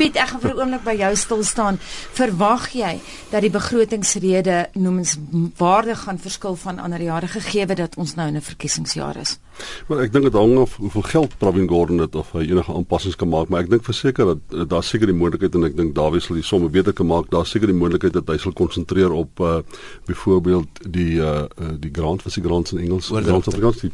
Piet, ek gaan vir 'n oomblik by jou stil staan. Verwag jy dat die begrotingsrede noemenswaardig gaan verskil van ander jare gegee dat ons nou in 'n verkiesingsjaar is? Maar ek dink dit hang af hoeveel geld Pravin Gordhan het of hy enige aanpassings kan maak, maar ek dink verseker dat uh, daar seker die moontlikheid en ek dink Dawie sal die somme beter kan maak. Daar seker die moontlikheid dat hy sal konsentreer op uh byvoorbeeld die uh die grant vir die grants in Engels, grants of Afrikaans die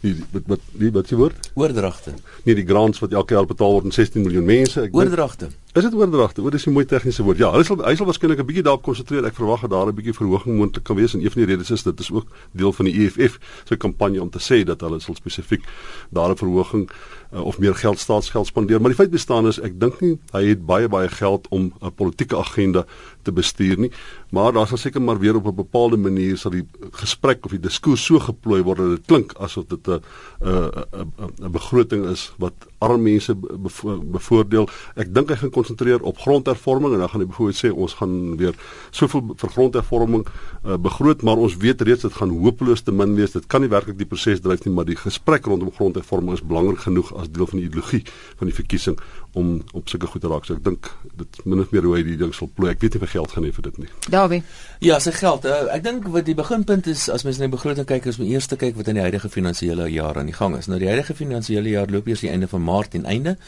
die wat wat die wat jy woord? Oordragte. Nee, die grants wat elke jaar betaal word aan 16 miljoen mense. Ek Oordragte. them. Is dit oordragte? Wat is die mooi tegniese woord? Ja, hy sal hy sal waarskynlik 'n bietjie daarop konsentreer. Ek verwag dat daar 'n bietjie verhoging moontlik kan wees en een van die redes is dit is ook deel van die EFF se kampanje om te sê dat hulle sal spesifiek daar 'n verhoging uh, of meer geld staatsgeld spandeer. Maar die feit bestaan is ek dink nie hy het baie baie geld om 'n politieke agenda te bestuur nie, maar daar sal seker maar weer op 'n bepaalde manier sal die gesprek of die diskurs so geplooi word dat dit klink asof dit 'n 'n 'n begroting is wat arme mense bevoordeel. Ek dink hy gaan konsentreer op grondhervorming en dan gaan hy byvoorbeeld sê ons gaan weer soveel vir grondhervorming uh, begroot, maar ons weet reeds dit gaan hopeloos te min wees. Dit kan nie werklik die proses dryf nie, maar die gesprek rondom grondhervorming is belangrik genoeg as deel van die ideologie van die verkiesing om op sulke goed te raak. So ek dink dit min of meer hoe hy die ding sal plooi. Ek weet nie vir geld gaan hê vir dit nie. Dawie. Ja, se geld. Uh, ek dink wat die beginpunt is as mens na die begroting kyk, is om eers te kyk wat in die huidige finansiële jaar aan die gang is. Nou die huidige finansiële jaar loop eers die einde van Maart en einde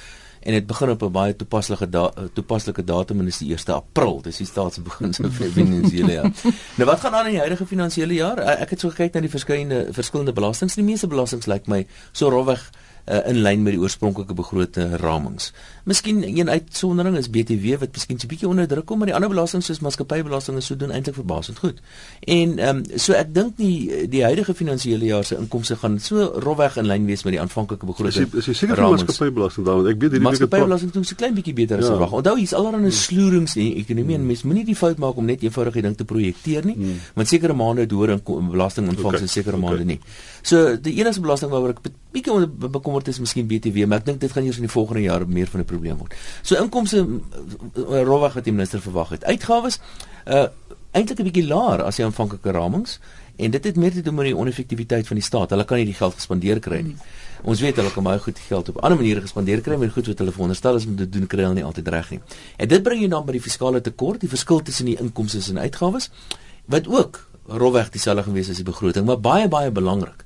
en dit begin op 'n baie toepaslike da toepaslike datum en dis die 1 April. Dis die staatsbeginsel van die finansiële jaar. nou wat gaan aan in die huidige finansiële jaar? Ek het so gekyk na die verskillende verskillende belastings. Die meeste belastings lyk like my so rowweg uh, in lyn met die oorspronklike begrote ramings. Miskien een uitsondering is BTW wat miskien 'n bietjie onder druk kom, maar die ander belastings soos maatskappybelasting is so doen eintlik verbasend goed. En ehm um, so ek dink nie die huidige finansiële jaar se inkomste gaan so rofweg in lyn wees met die aanvanklike begroting. Is jy seker vir maatskappybelasting dan? Ek weet hierdie maatskappybelasting doen so klein bietjie beter as ja. verwag. Onthou hier's allerlei hmm. sloerings in die ekonomie en mens moenie die fout maak om net eenvoudig die ding te projekteer nie, hmm. want sekere maande het hoër belasting ontvang okay. en sekere okay. maande nie. So die enigste belasting waaroor ek bietjie bekommerd is miskien BTW, maar ek dink dit gaan eers in die volgende jaar meer van 'n probleem word. So inkomste uh, rowweg wat die minister verwag het. Uitgawes uh eintlik 'n bietjie laer as die aanvanklike ramings en dit het meer te doen met die oneffektiwiteit van die staat. Hulle kan nie die geld gespandeer kry nie. Ons weet hulle kan baie goed geld op ander maniere gespandeer kry, maar goed wat hulle veronderstel is om te doen kry hulle nie altyd reg nie. En dit bring jou dan by die fiskale tekort, die verskil tussen die inkomste en uitgawes wat ook rowweg dieselfde gewees as die begroting, maar baie baie belangrik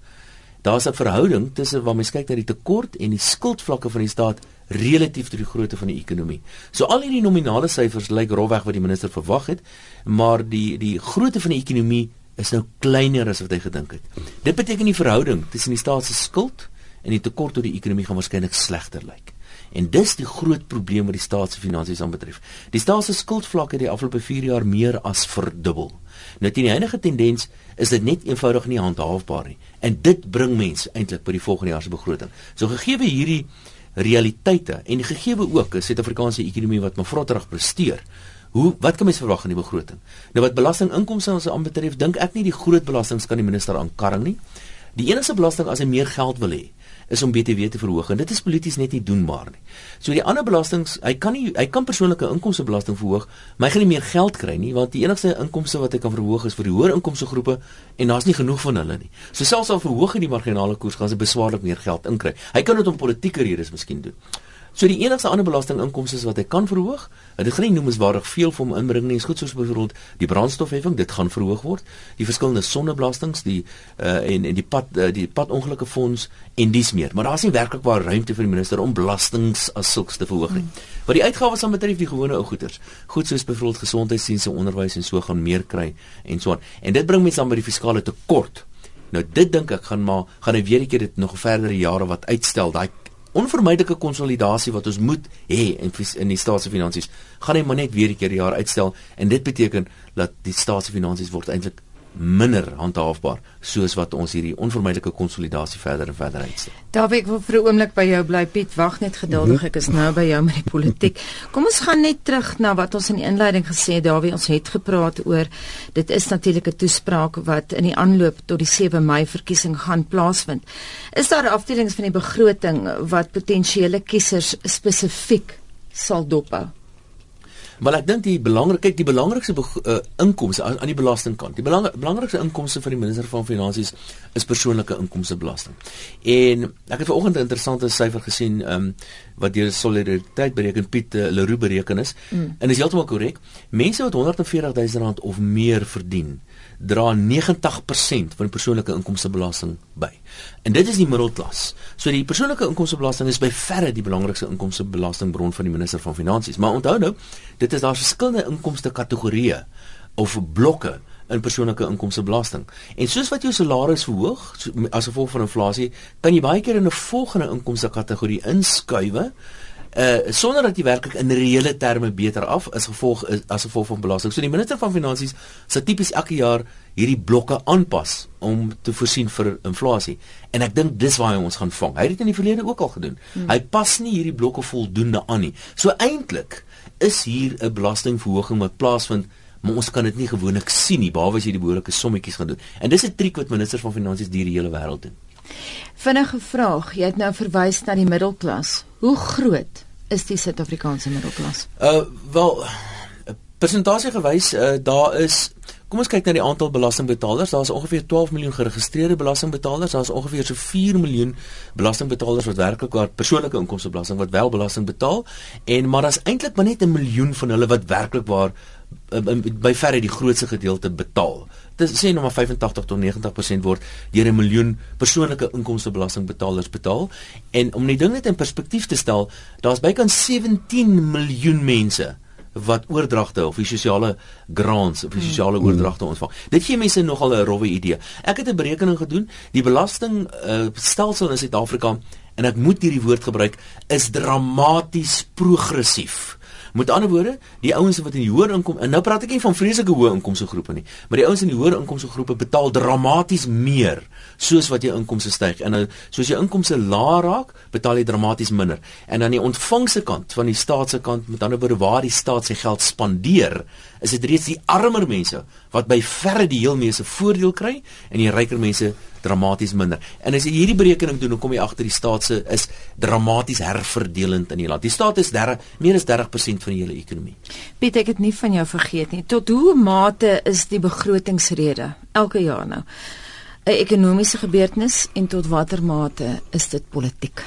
daar's 'n verhouding tussen waar mens kyk na die tekort en die skuldvlakke van die staat relatief tot die grootte van die ekonomie. So al hierdie nominale syfers lyk rofweg wat die minister verwag het, maar die die grootte van die ekonomie is nou kleiner as wat hy gedink het. Dit beteken die verhouding tussen die staat se skuld en die tekort tot die ekonomie gaan waarskynlik slegter lyk. En dis die groot probleem wat die staat se finansies aanbetref. Die staat se skuldvlak het die afgelope 4 jaar meer as verdubbel. Nou teen die huidige tendens is dit net eenvoudig nie handhaafbaar nie. En dit bring mense eintlik by die volgende jaar se begroting. So gegee hierdie realiteite en gegee ook 'n Suid-Afrikaanse ekonomie wat maar vrotterig presteer. Hoe wat kan mens verwag in die begroting? Nou wat belastinginkomste ons aanbetref, dink ek nie die groot belastings kan die minister aankarring nie. Die enigste belasting as hy meer geld wil hê, is om BTW te verhoog en dit is polities net nie doenbaar nie. So die ander belastings, hy kan nie hy kan persoonlike inkomstebelasting verhoog, maar hy gaan nie meer geld kry nie want die enigste inkomste wat hy kan verhoog is vir die hoër inkomste groepe en daar's nie genoeg van hulle nie. So selfs al verhoog hy die marginale koers, gaan hy beswaarlik meer geld inkry. Hy kan dit om politieke redes miskien doen. So die enigste ander belastinginkomste wat hy kan verhoog, dit gaan nie noemenswaardig veel vir hom inbring nie, is goed soos byvoorbeeld die brandstofheffing, dit gaan verhoog word, die verskillende sonnebelastings, die uh en en die pad uh, die padongelukke fonds en dis meer. Maar daar's nie werklik waar ruimte vir die minister om belastings as sulks te verhoog nie. Hmm. Wat die uitgawes aan betref die gewone ou goederes, goed soos byvoorbeeld gesondheidsdienste, onderwys en so gaan meer kry en so aan. En dit bring mense dan by die fiskale tekort. Nou dit dink ek gaan maar gaan hy weer 'n keer dit nog verdere jare wat uitstel. Daai onvermydelike konsolidasie wat ons moet hê in in die staatsfinansies gaan hy maar net weer 'n keer jaar uitstel en dit beteken dat die staatsfinansies word eintlik minder handhaafbaar soos wat ons hierdie onvermydelike konsolidasie verder en verder uitstel. Dawie, ek wil vir 'n oomblik by jou bly Piet, wag net geduldig, mhm. ek is nou by jou met die politiek. Kom ons gaan net terug na wat ons in die inleiding gesê het, Dawie, ons het gepraat oor dit is natuurlik 'n toespraak wat in die aanloop tot die 7 Mei verkiesing gaan plaasvind. Is daar afdelings van die begroting wat potensiële kiesers spesifiek sal dophou? Maar ek dink die belangrikheid die belangrikste uh, inkomste aan, aan die belastingkant. Die belang, belangrikste inkomste vir die minister van finansies is persoonlike inkomstebelasting. En ek het vanoggend 'n interessante syfer gesien, ehm um, wat deur solidariteit bereken Piet uh, Leroux bereken is. Mm. En is heeltemal korrek. Mense wat 140 000 rand of meer verdien, dra 90% van die persoonlike inkomstebelasting by. En dit is die middelklas. So die persoonlike inkomstebelasting is by verre die belangrikste inkomstebelastingbron van die minister van finansies. Maar onthou nou, dit is daar verskillende inkomste kategorieë of blokke in persoonlike inkomstebelasting. En soos wat jou salaris verhoog so, as gevolg van inflasie, kan jy baie keer in 'n volgende inkomste kategorie inskuiwe uh sonder dat jy werklik in reële terme beter af is gevolg as gevolg van belasting. So die minister van finansies sal tipies elke jaar hierdie blokke aanpas om te voorsien vir inflasie. En ek dink dis waar hy ons gaan vang. Hy het dit in die verlede ook al gedoen. Hmm. Hy pas nie hierdie blokke voldoende aan nie. So eintlik is hier 'n belastingverhoging wat plaasvind maar ons kan dit nie gewoonlik sien nie behalwe as jy die behoorlike sommetjies gaan doen. En dis 'n triek wat ministers van finansies die hele wêreld doen. Vinnige vraag, jy het nou verwys na die middelklas. Hoe groot is die Suid-Afrikaanse middelklas? Uh wel persentasie gewys, uh, daar is Kom ons kyk na die aantal belastingbetalers. Daar is ongeveer 12 miljoen geregistreerde belastingbetalers. Daar is ongeveer so 4 miljoen belastingbetalers wat werklik waar persoonlike inkomstebelasting wat wel belasting betaal. En maar daar's eintlik maar net 'n miljoen van hulle wat werklik waar by verre die grootste gedeelte betaal. Dit sê nou maar 85 tot 90% word deur 'n miljoen persoonlike inkomstebelastingbetalers betaal en om die ding net in perspektief te stel, daar's bykans 17 miljoen mense wat oordragte of die sosiale grants of die hmm. sosiale oordragte ontvang. Dit gee mense nogal 'n rowwe idee. Ek het 'n berekening gedoen, die belasting uh, stelsel in Suid-Afrika en ek moet hierdie woord gebruik is dramaties progressief. Met ander woorde, die ouens wat in die hoër inkom en nou praat ek nie van vreeslike hoë inkomste groepe nie, maar die ouens in die hoër inkomste groepe betaal dramaties meer soos wat jou inkomste styg. En nou soos jou inkomste laag raak, betaal jy dramaties minder. En aan die ontvangse kant van die staat se kant, met ander woorde waar die staat sy geld spandeer, is dit reeds die armer mense wat by verre die heel meeste voordeel kry en die ryker mense dramaties minder. En as jy hierdie berekening doen, dan kom jy agter die staat se is dramaties herverdelend in die land. Die staat is 30 meer as 30% van die hele ekonomie. Piet, ek het nie van jou vergeet nie. Tot hoe mate is die begrotingsrede elke jaar nou 'n ekonomiese gebeurtenis en tot watter mate is dit politiek?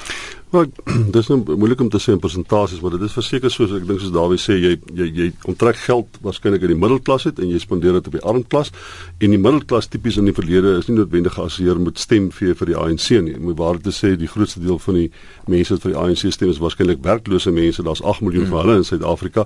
Maar dis nou moeilik om te sê in persentasies, maar dit is verseker soos ek dink soos Dawie sê jy jy jy onttrek geld waarskynlik in die middelklas uit en jy spandeer dit op die armklas en die middelklas tipies in die verlede is nie noodwendig geassosieer met stem vir vir die ANC nie. Om waar te sê die grootste deel van die mense wat vir die ANC stem is waarskynlik werklose mense. Daar's 8 miljoen hmm. van hulle in Suid-Afrika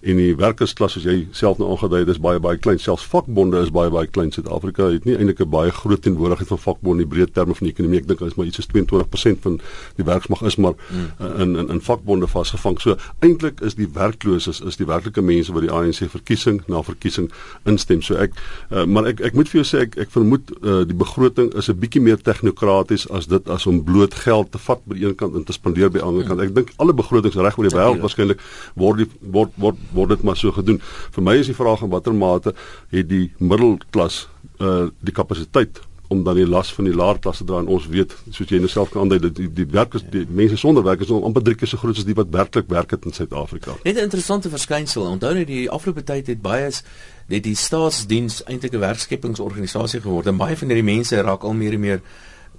en die werkersklas soos jy self nou aangedui het is baie baie klein selfs vakbonde is baie baie klein Suid-Afrika het nie eintlik 'n baie groot teenwoordigheid van vakbonde in die breë terme van die ekonomie ek dink is maar iets soos 22% van die werksmag is maar mm. in in in vakbonde vasgevang so eintlik is die werklooses is die werklike mense wat die ANC verkiesing na verkiesing instem so ek uh, maar ek ek moet vir jou sê ek ek vermoed uh, die begroting is 'n bietjie meer tegnokraties as dit as om bloot geld te vat by een kant en te spandeer by die ander kant ek dink alle begrotings reg oor die wêreld waarskynlik word die word word word dit maar so gedoen. Vir my is die vraag in watter mate het die middelklas uh die kapasiteit om dan die las van die laer klasse dra en ons weet soos jy nou self kan aandui dat die die werkers die mense sonder werk is amper drie keer so groot as die wat werklik werk het in Suid-Afrika. Net 'n interessante verskynsel. Onthou net die afgelope tyd het baie net die staatsdiens eintlik 'n werkskeppingsorganisasie geword en baie van hierdie mense raak al meer en meer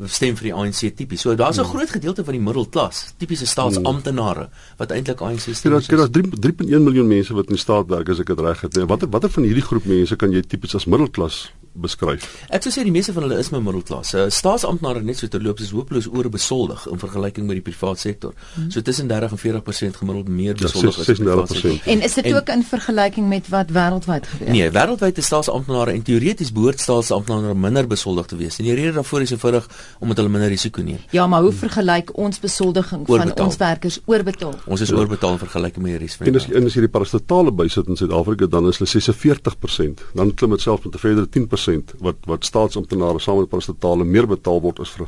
stem vir die ANC tipies. So daar's 'n hmm. groot gedeelte van die middelklas, tipiese staatsamptenare wat eintlik ANC stem. Daar's daar's 3.1 miljoen mense wat in die staat werk as ek dit reg het. Watter watter van hierdie groep mense kan jy tipies as middelklas beskryf. Ek sou sê die meeste van hulle is my middelklas. Uh, staatsamptenare net so terloops is hopeloos oorbesoldig in vergelyking met die private sektor. Hmm. So tussen 30 en 40% gemiddeld meer ja, besoldig ja, as die private sektor. En is dit ook in vergelyking met wat wêreldwyd gebeur? Nee, wêreldwyd is staatsamptenare en teoreties behoort staatsamptenare minder besoldig te wees. En die rede daarvoor is eenvoudig omdat hulle minder risiko neem. Ja, maar hoe vergelyk ons besoldiging oorbetaal. van ons werkers oorbetaal? Ons is oorbetaal in vergelyking met die res van die. En as jy die parastatale bysit in Suid-Afrika, dan is hulle 46%. Dan klim dit selfs met 'n verdere 10% wat wat staatsamptenare saam met parastatale meer betaal word as vir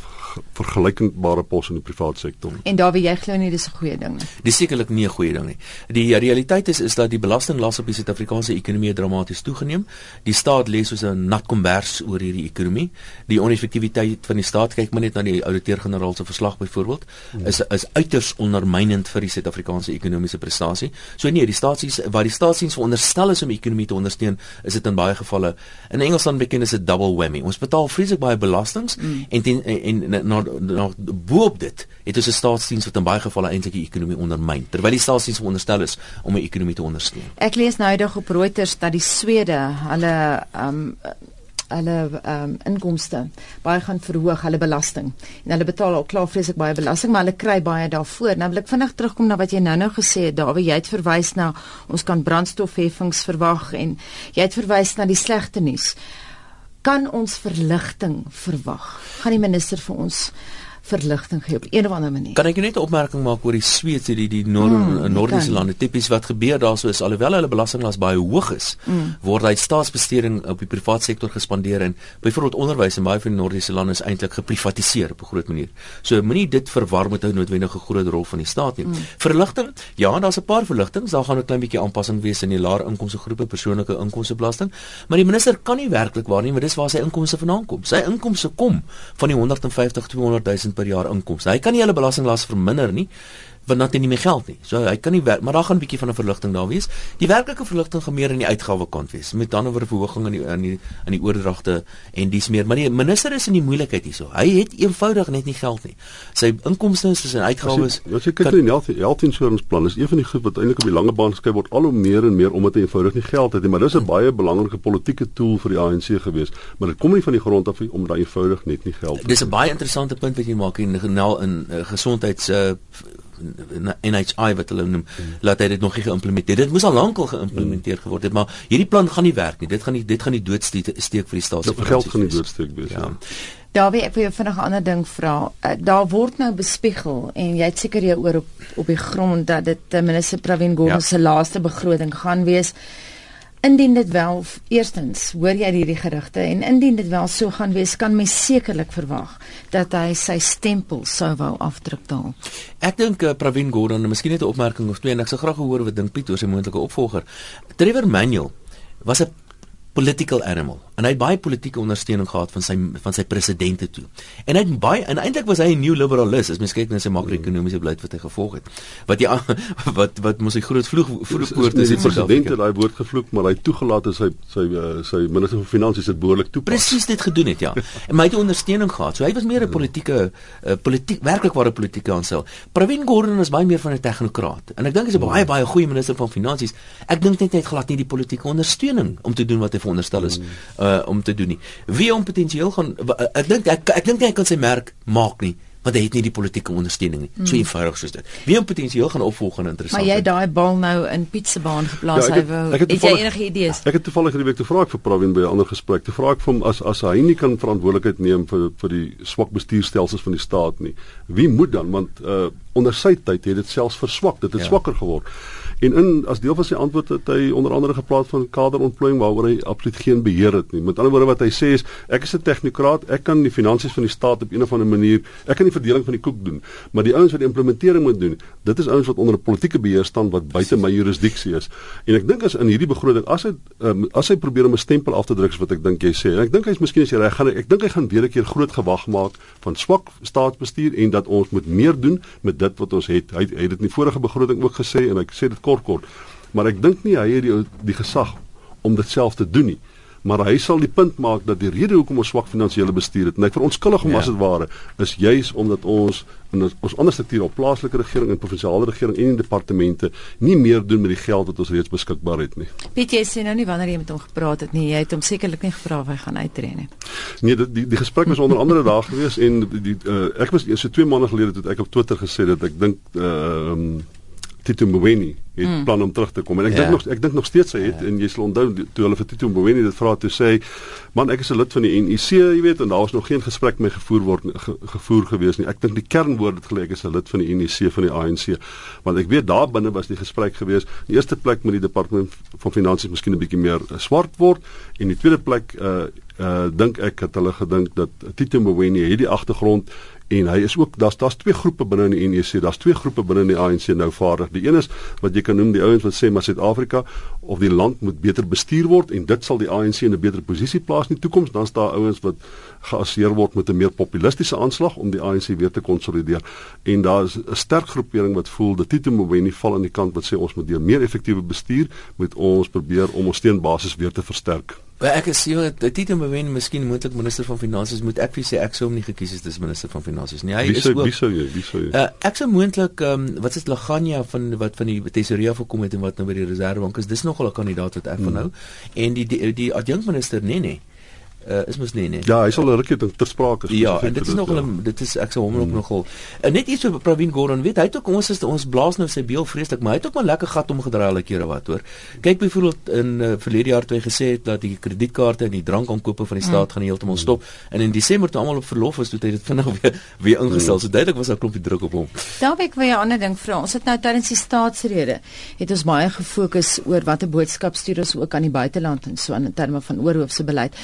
vergelykbare posse in die private sektor. En daar wie jy glo nie dis 'n goeie ding nie. Dis sekerlik nie 'n goeie ding nie. Die realiteit is is dat die belastinglas op die Suid-Afrikaanse ekonomie dramaties toegeneem. Die staat lê soos 'n nat kombers oor hierdie ekonomie. Die oneffektiwiteit van die staat kyk maar net na die ouditeur-generaal se verslag byvoorbeeld hmm. is is uiters ondermynend vir die Suid-Afrikaanse ekonomiese prestasie. So nee, die staatsies waar die staatsiens veronderstel is om die ekonomie te ondersteun, is dit in baie gevalle in Engels dan bekend as 'n double whammy. Ons betaal vreeslik baie belastings mm. en ten, en na na boop dit het ons 'n staatsdiens wat in baie gevalle eintlik die ekonomie ondermyn terwyl die staatsdiens veronderstel is om 'n ekonomie te ondersteun. Ek lees nou eendag op Reuters dat die Swede hulle um hulle um, inkomste baie gaan verhoog hulle belasting en hulle betaal al klaar vreeslik baie belasting maar hulle kry baie daarvoor nou wil ek vinnig terugkom na wat jy nou-nou gesê het Dawie jy het verwys na ons kan brandstofheffings verwag en jy het verwys na die slegte nuus kan ons verligting verwag? Gaan die minister vir ons verligting gee op een of ander manier. Kan ek net 'n opmerking maak oor die Swede, die die Noord mm, Noordiese lande? Tipies wat gebeur daarso is alhoewel hulle belastinglas baie hoog is, mm. word hy staatsbesteding op die private sektor gespandeer en byvoorbeeld onderwys in baie van die Noordiese lande is eintlik geprivatiseer op 'n groot manier. So moenie dit verwar met 'n noodwendige groot rol van die staat nie. Mm. Verligting? Ja, daar's 'n paar verligtings. Daar gaan 'n klein bietjie aanpassing wees in die laer inkomste groepe persoonlike inkomstebelasting, maar die minister kan nie werklik waar nie, want dis waar sy inkomste vandaan kom. Sy inkomste kom van die 150 200 000 per jaar inkomste. Hy kan nie hulle belastinglas verminder nie want dan het hy nie meer geld nie. So hy kan nie werk, maar daar gaan 'n bietjie van 'n verligting daar wees. Die werklike verligting gaan meer in die uitgawe kant wees. Met dan oor verhoging in die in die in die oordragte en dis meer. Maar die minister is in die moeilikheid hierso. Hy het eenvoudig net nie geld nie. Sy inkomste en sy uitgawes. Wat jy kyk in die health, health insurance plan is een van die goed wat eintlik op die lange baan geskryf word al hoe meer en meer omdat hy eenvoudig nie geld het nie. Maar dis 'n hmm. baie belangrike politieke tool vir die ANC gewees. Maar dit kom nie van die grond af nie omdat hy eenvoudig net nie geld het. Dis 'n baie interessante punt wat jy maak in in, in uh, gesondheids uh, NHI wat hulle noem, hmm. laat hy dit nog nie geïmplementeer. Dit moes al lankal geïmplementeer hmm. geword het, maar hierdie plan gaan nie werk nie. Dit gaan nie dit gaan nie doodsteek vir die staatsfinansies. Dit geld gaan nie doodsteek wees nie. Ja. ja. Daar wie ek vir jou vinnig 'n ander ding vra. Uh, daar word nou bespiegel en jy het seker jou oor op op die grond dat dit uh, minister Pravin Gordhan ja. se laaste begroting gaan wees. Indien dit wel eerstens hoor jy hierdie gerugte en indien dit wel so gaan wees kan mens sekerlik verwag dat hy sy stempel sou wou afdruk daal. Ek dink uh, Pravin Gordhan, miskien net 'n opmerking of twee en ek sou graag hoor wat dink Piet oor sy moontlike opvolger. Trevor Manuel was 'n political animal en hy het baie politieke ondersteuning gehad van sy van sy presidente toe. En hy het baie en eintlik was hy 'n new liberalist as mens kyk na sy makro-ekonomiese beleid wat hy gevolg het. Wat jy wat wat mos hy groot vloeg vloekpoort is die president het daai woord gevloek maar hy toegelaat het sy sy uh, sy minister van finansies het behoorlik toepas. Presies dit gedoen het ja. En hy het ondersteuning gehad. So hy was meer 'n politieke uh, politiek werklik ware politieke aansel. Pravin Gordhan is baie meer van 'n tegnokraat. En ek dink hy's 'n baie baie goeie minister van finansies. Ek dink net hy het glad nie die politieke ondersteuning om te doen wat hy veronderstel is uh, om te doen nie. Wie hom potensieel gaan uh, ek dink ek ek dink hy kan sy merk maak nie want hy het nie die politieke ondersteuning nie. Mm. So eenvoudig soos dit. Wie hom potensieel gaan opvolg en interessant. Maar jy daai bal nou in Pietsebaan geplaas ja, hy wou. Het, het jy enige idees? Ek het toevallig hierdie week te vra ek vir Pravin by 'n ander gesprek. Te vra ek vir hom as as hy nie kan verantwoordelikheid neem vir vir die swak bestuurstelsels van die staat nie. Wie moet dan want uh onder sy tyd het dit selfs verswak. Dit het ja. swakker geword. En in as deel van sy antwoord het hy onder andere gepraat van kaderontplooiing waaroor hy absoluut geen beheer het nie. Met ander woorde wat hy sê is ek is 'n tegnokraat, ek kan die finansies van die staat op een of ander manier, ek kan die verdeling van die koek doen, maar die ouens wat die implementering moet doen, dit is ouens wat onder 'n politieke beheer staan wat buite my jurisdiksie is. En ek dink as in hierdie begroting as hy um, as hy probeer om 'n stempel af te druk wat ek dink jy sê, en ek dink hy's miskien as jy reg gaan ek dink hy gaan weer 'n keer groot gewag maak van swak staatsbestuur en dat ons moet meer doen met dit wat ons het. Hy, hy het dit in die vorige begroting ook gesê en ek sê dit kort kort. Maar ek dink nie hy het die die gesag om dit self te doen nie. Maar hy sal die punt maak dat die rede hoekom ons swak finansiële bestuur het en ek verontskuldig hom ja. as dit ware is juis omdat ons in ons ander strukture op plaaslike regering en provinsiale regering en in departemente nie meer doen met die geld wat ons reeds beskikbaar het nie. Piet jy sê nou nie wanneer jy met hom gepraat het nie. Jy het hom sekerlik nie gevra of hy gaan uittreë nie. Nee, die die, die gesprek was onder andere daar gewees en die, uh, ek was so 2 maande gelede het ek op Twitter gesê dat ek dink ehm uh, Tito Mboweni het mm. plan om terug te kom en ek ja. dink nog ek dink nog steeds hy het ja. en jy sal onthou toe hulle vir Tito Mboweni dit vra toe sê man ek is 'n lid van die NEC jy weet en daar was nog geen gesprek mee gevoer word ge, gevoer gewees nie ek dink die kernwoord het gelê ek is 'n lid van die NEC van die ANC want ek weet daar binne was die gesprek gewees in die eerste plek met die departement van finansies miskien 'n bietjie meer uh, swart word en die tweede plek uh uh dink ek het hulle gedink dat Tito Mboweni het die agtergrond en hy is ook daar's daar's twee groepe binne in die NEC daar's twee groepe binne in die ANC nou vaardig. Die een is wat jy kan noem die ouens wat sê maar Suid-Afrika of die land moet beter bestuur word en dit sal die ANC in 'n beter posisie plaas in die toekoms. Dan's daar ouens wat geassieer word met 'n meer populistiese aanslag om die ANC weer te konsolideer. En daar's 'n sterk groepering wat voel dat Tito Mboweni val aan die kant wat sê ons moet deur meer effektiewe bestuur moet ons probeer om ons steunbasis weer te versterk Maar ek is seker dat Tito Mboweni miskien moontlik minister van finansies moet ek vir sê ek sou hom nie gekies het as minister van finansies nie. Hy wie is ook wie sou jy wie sou jy uh, ek sou moontlik um, wat is Laganya van wat van die tesourier gekom het en wat nou by die reservebank is. Dis nogal 'n kandidaat wat ek van hou. Hmm. En die die, die adjunkminister nee nee uh, is mos nie nee. Ja, hy sal 'n rukkie ter sprake spesifiek. Ja, en dit is nogal ja. dit is ek sou hom hmm. ook nogal uh, net iets oor Pravin Gordhan weet hy het ook ons is ons blaas nou sy beel vreeslik, maar hy het ook maar lekker gat omgedraai al 'n keer wat hoor. Kyk byvoorbeeld in uh, verlede jaar toe hy gesê het dat die kredietkaarte en die drankaankope van die staat hmm. gaan heeltemal stop en in Desember toe almal op verlof was, toe hy dit vinnig weer weer ingestel. Hmm. So duidelik was daar 'n klompie druk op hom. Daar ek wil 'n ander ding vra. Ons het nou tydens die staatsrede het ons baie gefokus oor watter boodskap stuur ons ook aan die buiteland en so in terme van oorhoofse beleid.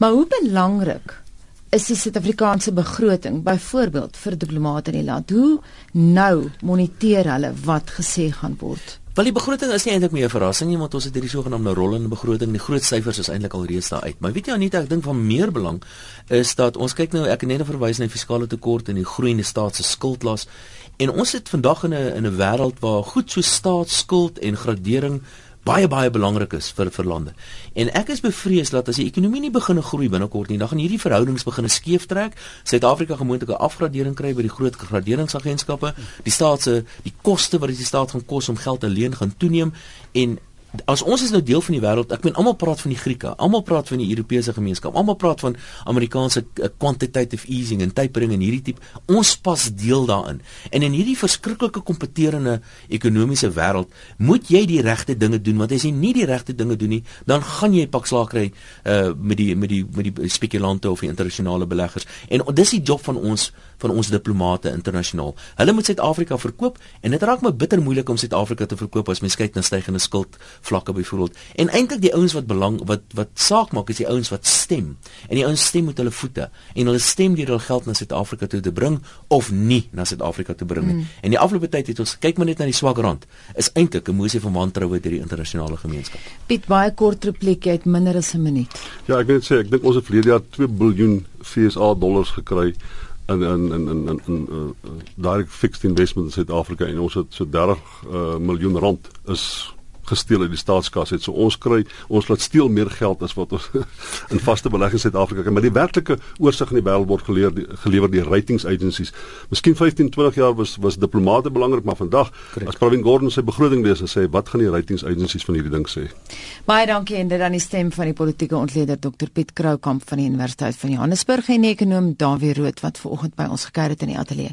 Maar hoe belangrik is die Suid-Afrikaanse begroting byvoorbeeld vir diplomate in die land? Hoe nou moniteer hulle wat gesê gaan word? Wel die begroting is nie eintlik meer 'n verrassing nie want ons het hierdie sogenaamde rollende begroting. Die groot syfers is eintlik al reeds daar uit. Maar weet jy Anita, ek dink van meer belang is dat ons kyk nou ek het net verwys na die fiskale tekort en die groeiende staatse skuldlas en ons sit vandag in 'n in 'n wêreld waar goed so staatsskuld en gradering baie baie belangrik is vir vir lande. En ek is bevrees dat as die ekonomie nie begin groei binnekort nie, dan gaan hierdie verhoudings begin skeef trek. Suid-Afrika gaan moontlik 'n afgradering kry by die groot graderingsagentskappe. Die staat se die koste wat dit die staat gaan kos om geld te leen gaan toeneem en as ons is nou deel van die wêreld, ek meen almal praat van die Grieke, almal praat van die Europese gemeenskap, almal praat van Amerikaanse uh, quantitative easing en tapering en hierdie tipe. Ons pas deel daarin. En in hierdie verskriklike kompeterende ekonomiese wêreld, moet jy die regte dinge doen want as jy nie die regte dinge doen nie, dan gaan jy pak slaag kry uh met die met die met die spekulante of die internasionale beleggers. En dis die job van ons van ons diplomate internasionaal. Hulle moet Suid-Afrika verkoop en dit raak my bitter moeilik om Suid-Afrika te verkoop as mens kyk na stygende skuld vlakke byvoorbeeld. En eintlik die ouens wat belang wat wat saak maak is die ouens wat stem. En die ouens stem met hulle voete en hulle stem deur hul geld na Suid-Afrika toe te bring of nie na Suid-Afrika te bring nie. Mm. En die afgelope tyd het ons kyk maar net na die swak rand. Is eintlik 'n moesie van wantroue deur die internasionale gemeenskap. Piet baie kort repliek uit minder as 'n minuut. Ja, ek wil net sê ek dink ons het verlede jaar 2 miljard FSA dollars gekry in in in in in, in uh, direct fixed investment in Suid-Afrika en ons het so 30 uh, miljoen rand is gesteel uit die staatskas het. So ons kry ons laat steel meer geld as wat ons in vaste beleggings in Suid-Afrika kry. Maar die werklike oorsig in die wêreld word geleer die, gelewer deur ratings agencies. Miskien 15, 20 jaar was was diplomate belangrik, maar vandag Correct. as Pravin Gordhan sy begroting lees en sê wat gaan die ratings agencies van hierdie ding sê? Baie dankie en dit dan die stem van die politieke ontleder Dr Piet Kroukamp van die Universiteit van Johannesburg en ekonom Dawie Rood wat ver oggend by ons gekuier het in die ateljee.